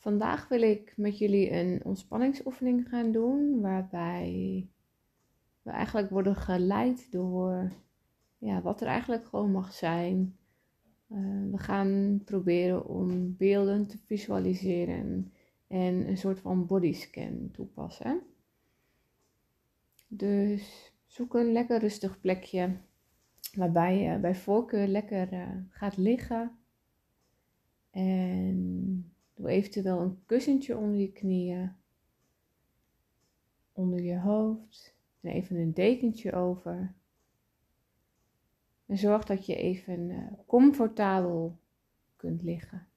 Vandaag wil ik met jullie een ontspanningsoefening gaan doen, waarbij we eigenlijk worden geleid door ja, wat er eigenlijk gewoon mag zijn. Eh, we gaan proberen om beelden te visualiseren en een soort van bodyscan toepassen. Dus zoek een lekker rustig plekje waarbij je bij voorkeur lekker uh, gaat liggen. En doe eventueel een kussentje onder je knieën, onder je hoofd en even een dekentje over. En zorg dat je even uh, comfortabel kunt liggen.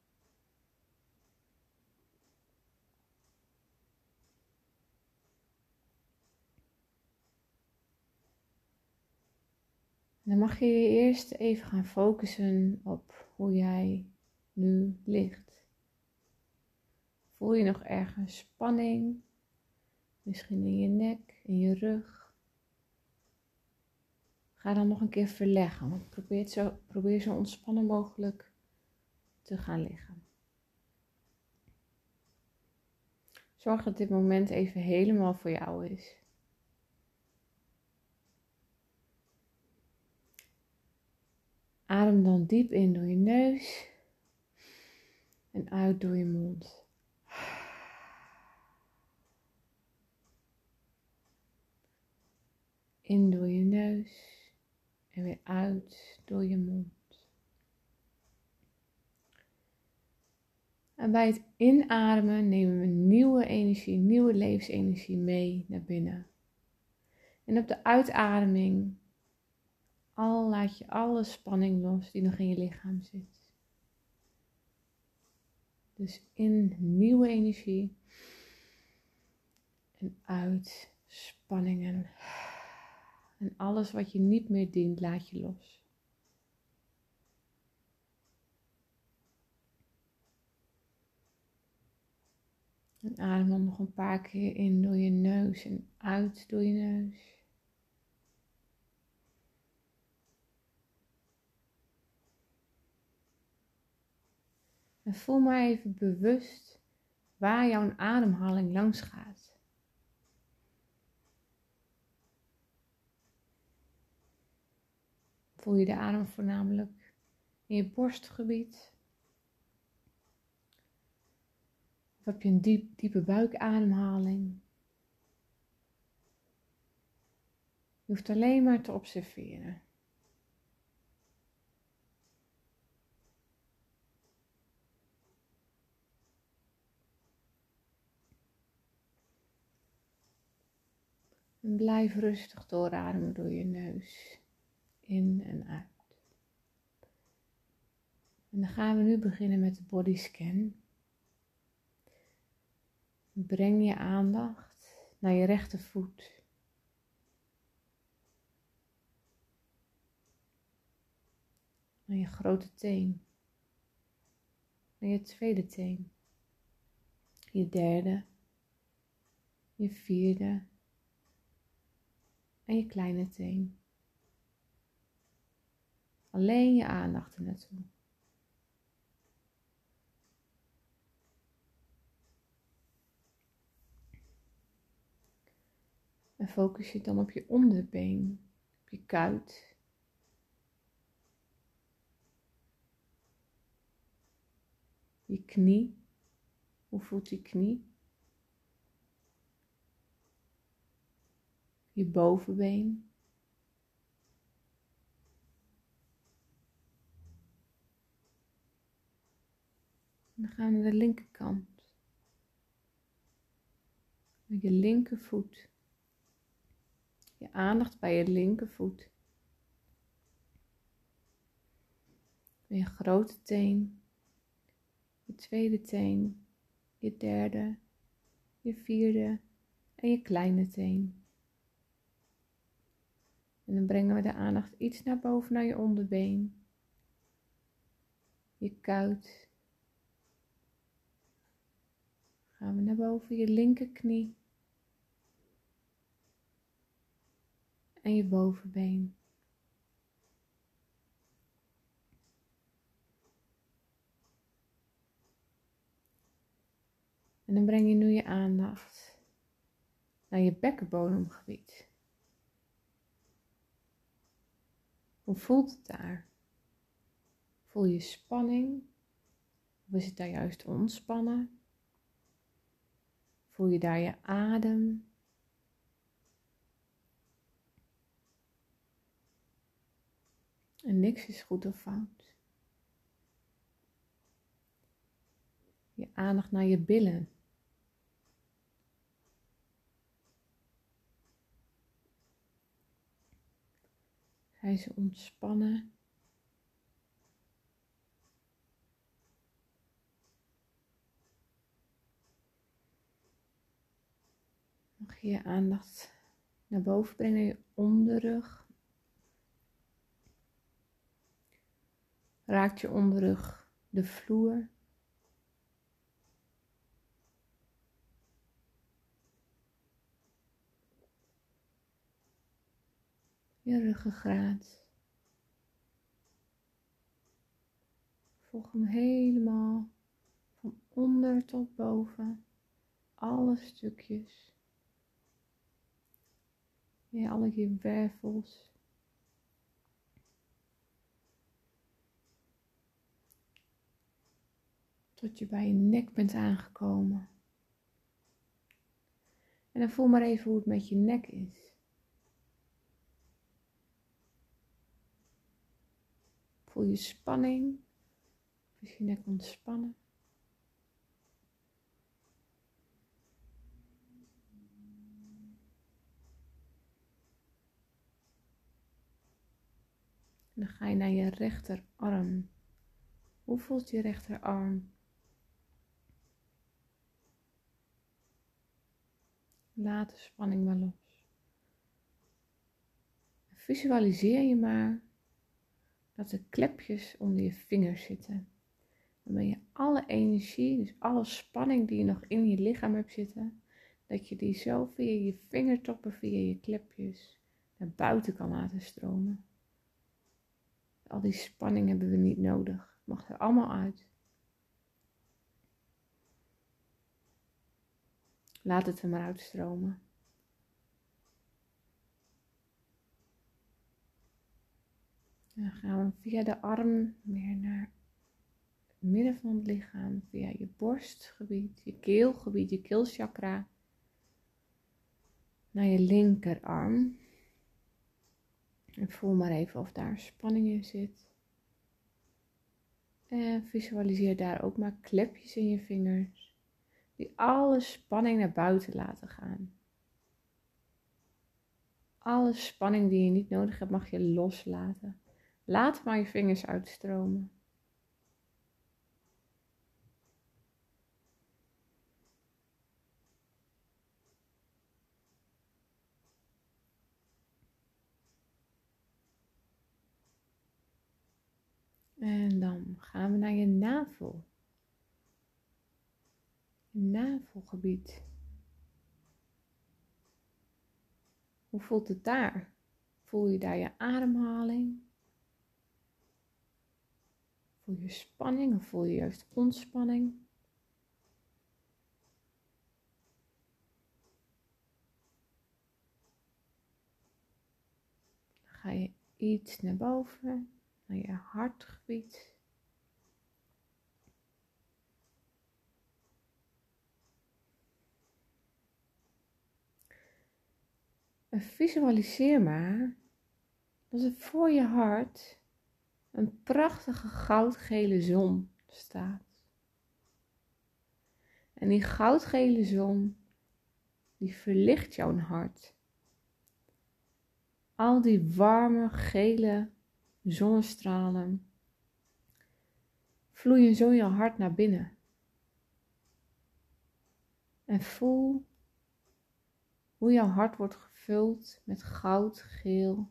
Dan mag je je eerst even gaan focussen op hoe jij nu ligt. Voel je nog ergens spanning? Misschien in je nek, in je rug. Ga dan nog een keer verleggen, probeer zo, probeer zo ontspannen mogelijk te gaan liggen. Zorg dat dit moment even helemaal voor jou is. Adem dan diep in door je neus en uit door je mond. In door je neus en weer uit door je mond. En bij het inademen nemen we nieuwe energie, nieuwe levensenergie mee naar binnen. En op de uitademing al laat je alle spanning los die nog in je lichaam zit. Dus in nieuwe energie en uit spanningen. En alles wat je niet meer dient, laat je los. En adem dan nog een paar keer in door je neus en uit door je neus. En voel maar even bewust waar jouw ademhaling langs gaat. Voel je de adem voornamelijk in je borstgebied? Of heb je een diep, diepe buikademhaling? Je hoeft alleen maar te observeren. En blijf rustig doorademen door je neus. In en uit. En dan gaan we nu beginnen met de bodyscan. Breng je aandacht naar je rechtervoet. Naar je grote teen. Naar je tweede teen. Je derde. Je vierde en je kleine teen. Alleen je aandacht er naartoe. En focus je dan op je onderbeen, op je kuit. Je knie. Hoe voelt je knie? je bovenbeen. Dan gaan we naar de linkerkant. Met je linkervoet. Je aandacht bij je linkervoet. Je grote teen. Je tweede teen. Je derde. Je vierde. En je kleine teen. En dan brengen we de aandacht iets naar boven naar je onderbeen. Je kuit. Gaan we naar boven je linkerknie. En je bovenbeen. En dan breng je nu je aandacht naar je bekkenbodemgebied. Hoe voelt het daar? Voel je spanning? Of is het daar juist ontspannen? Voel je daar je adem? En niks is goed of fout. Je aandacht naar je billen. Zijn ze ontspannen? Je aandacht naar boven brengen, je onderrug. Raakt je onderrug de vloer? je ruggengraat. Volg hem helemaal van onder tot boven, alle stukjes. Ja, alle wervels. Tot je bij je nek bent aangekomen. En dan voel maar even hoe het met je nek is. Voel je spanning? Is je nek ontspannen? Dan ga je naar je rechterarm. Hoe voelt je rechterarm? Laat de spanning maar los. Visualiseer je maar dat de klepjes onder je vingers zitten. Dan ben je alle energie, dus alle spanning die je nog in je lichaam hebt zitten, dat je die zo via je vingertoppen, via je klepjes naar buiten kan laten stromen. Al die spanning hebben we niet nodig. Mag er allemaal uit. Laat het er maar uitstromen. dan gaan we via de arm weer naar het midden van het lichaam, via je borstgebied, je keelgebied, je keelchakra, naar je linkerarm. En voel maar even of daar spanning in zit. En visualiseer daar ook maar klepjes in je vingers, die alle spanning naar buiten laten gaan. Alle spanning die je niet nodig hebt, mag je loslaten. Laat maar je vingers uitstromen. En dan gaan we naar je navel. Je navelgebied. Hoe voelt het daar? Voel je daar je ademhaling? Voel je spanning of voel je juist ontspanning? Dan ga je iets naar boven, naar je hartgebied. En visualiseer maar dat er voor je hart een prachtige goudgele zon staat. En die goudgele zon, die verlicht jouw hart. Al die warme gele zonnestralen vloeien zo je hart naar binnen. En voel hoe jouw hart wordt gevuld met goudgeel,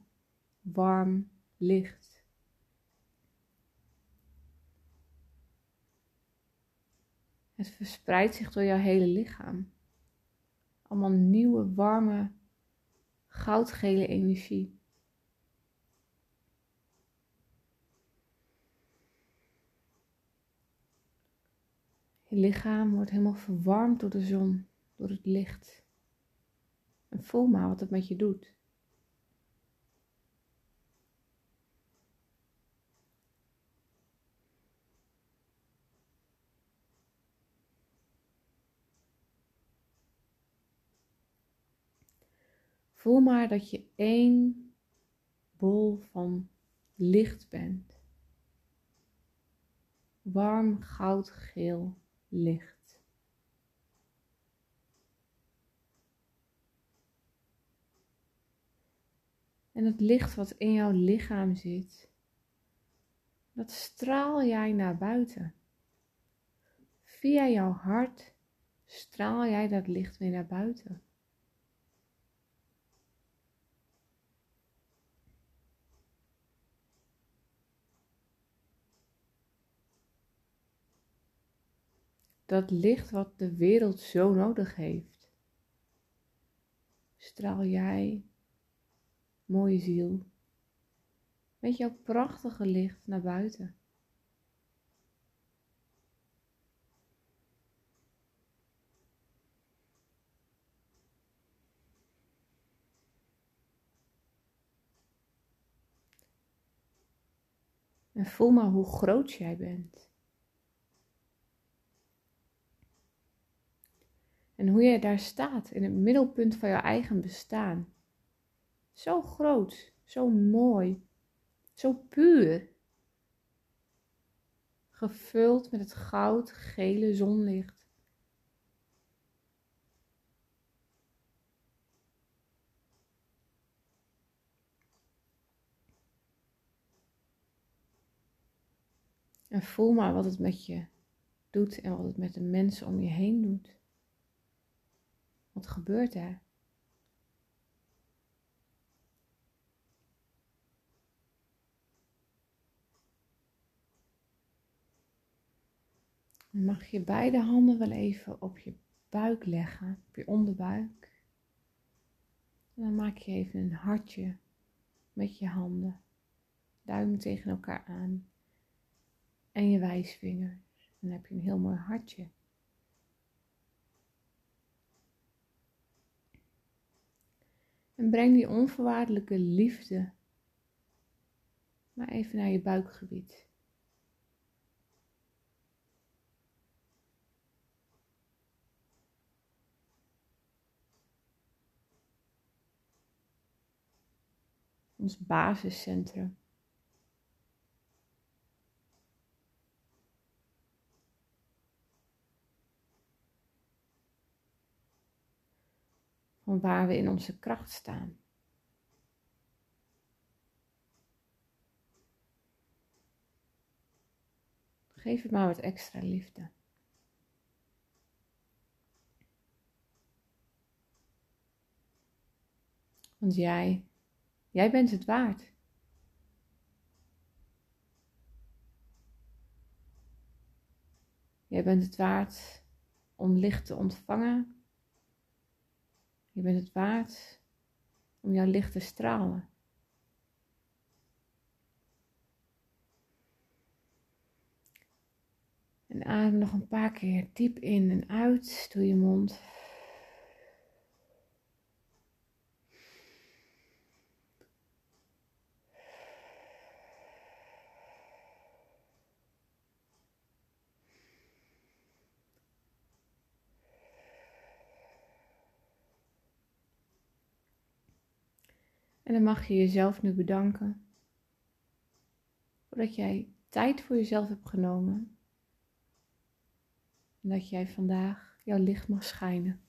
warm licht. Het verspreidt zich door jouw hele lichaam. Allemaal nieuwe, warme, goudgele energie. Je lichaam wordt helemaal verwarmd door de zon, door het licht. En voel maar wat het met je doet. Voel maar dat je één bol van licht bent. Warm goudgeel licht. En het licht wat in jouw lichaam zit, dat straal jij naar buiten. Via jouw hart straal jij dat licht weer naar buiten. dat licht wat de wereld zo nodig heeft. Straal jij, mooie ziel, met jouw prachtige licht naar buiten. En voel maar hoe groot jij bent. En hoe jij daar staat in het middelpunt van jouw eigen bestaan. Zo groot, zo mooi, zo puur. Gevuld met het goud-gele zonlicht. En voel maar wat het met je doet en wat het met de mensen om je heen doet. Wat gebeurt er? Dan mag je beide handen wel even op je buik leggen, op je onderbuik. En dan maak je even een hartje met je handen. Duim tegen elkaar aan. En je wijsvingers. Dan heb je een heel mooi hartje. En breng die onvoorwaardelijke liefde maar even naar je buikgebied. Ons basiscentrum. van waar we in onze kracht staan. Geef het maar wat extra liefde. Want jij, jij bent het waard. Jij bent het waard om licht te ontvangen je bent het waard om jouw licht te stralen. En adem nog een paar keer diep in en uit door je mond. En dan mag je jezelf nu bedanken. Voordat jij tijd voor jezelf hebt genomen. En dat jij vandaag jouw licht mag schijnen.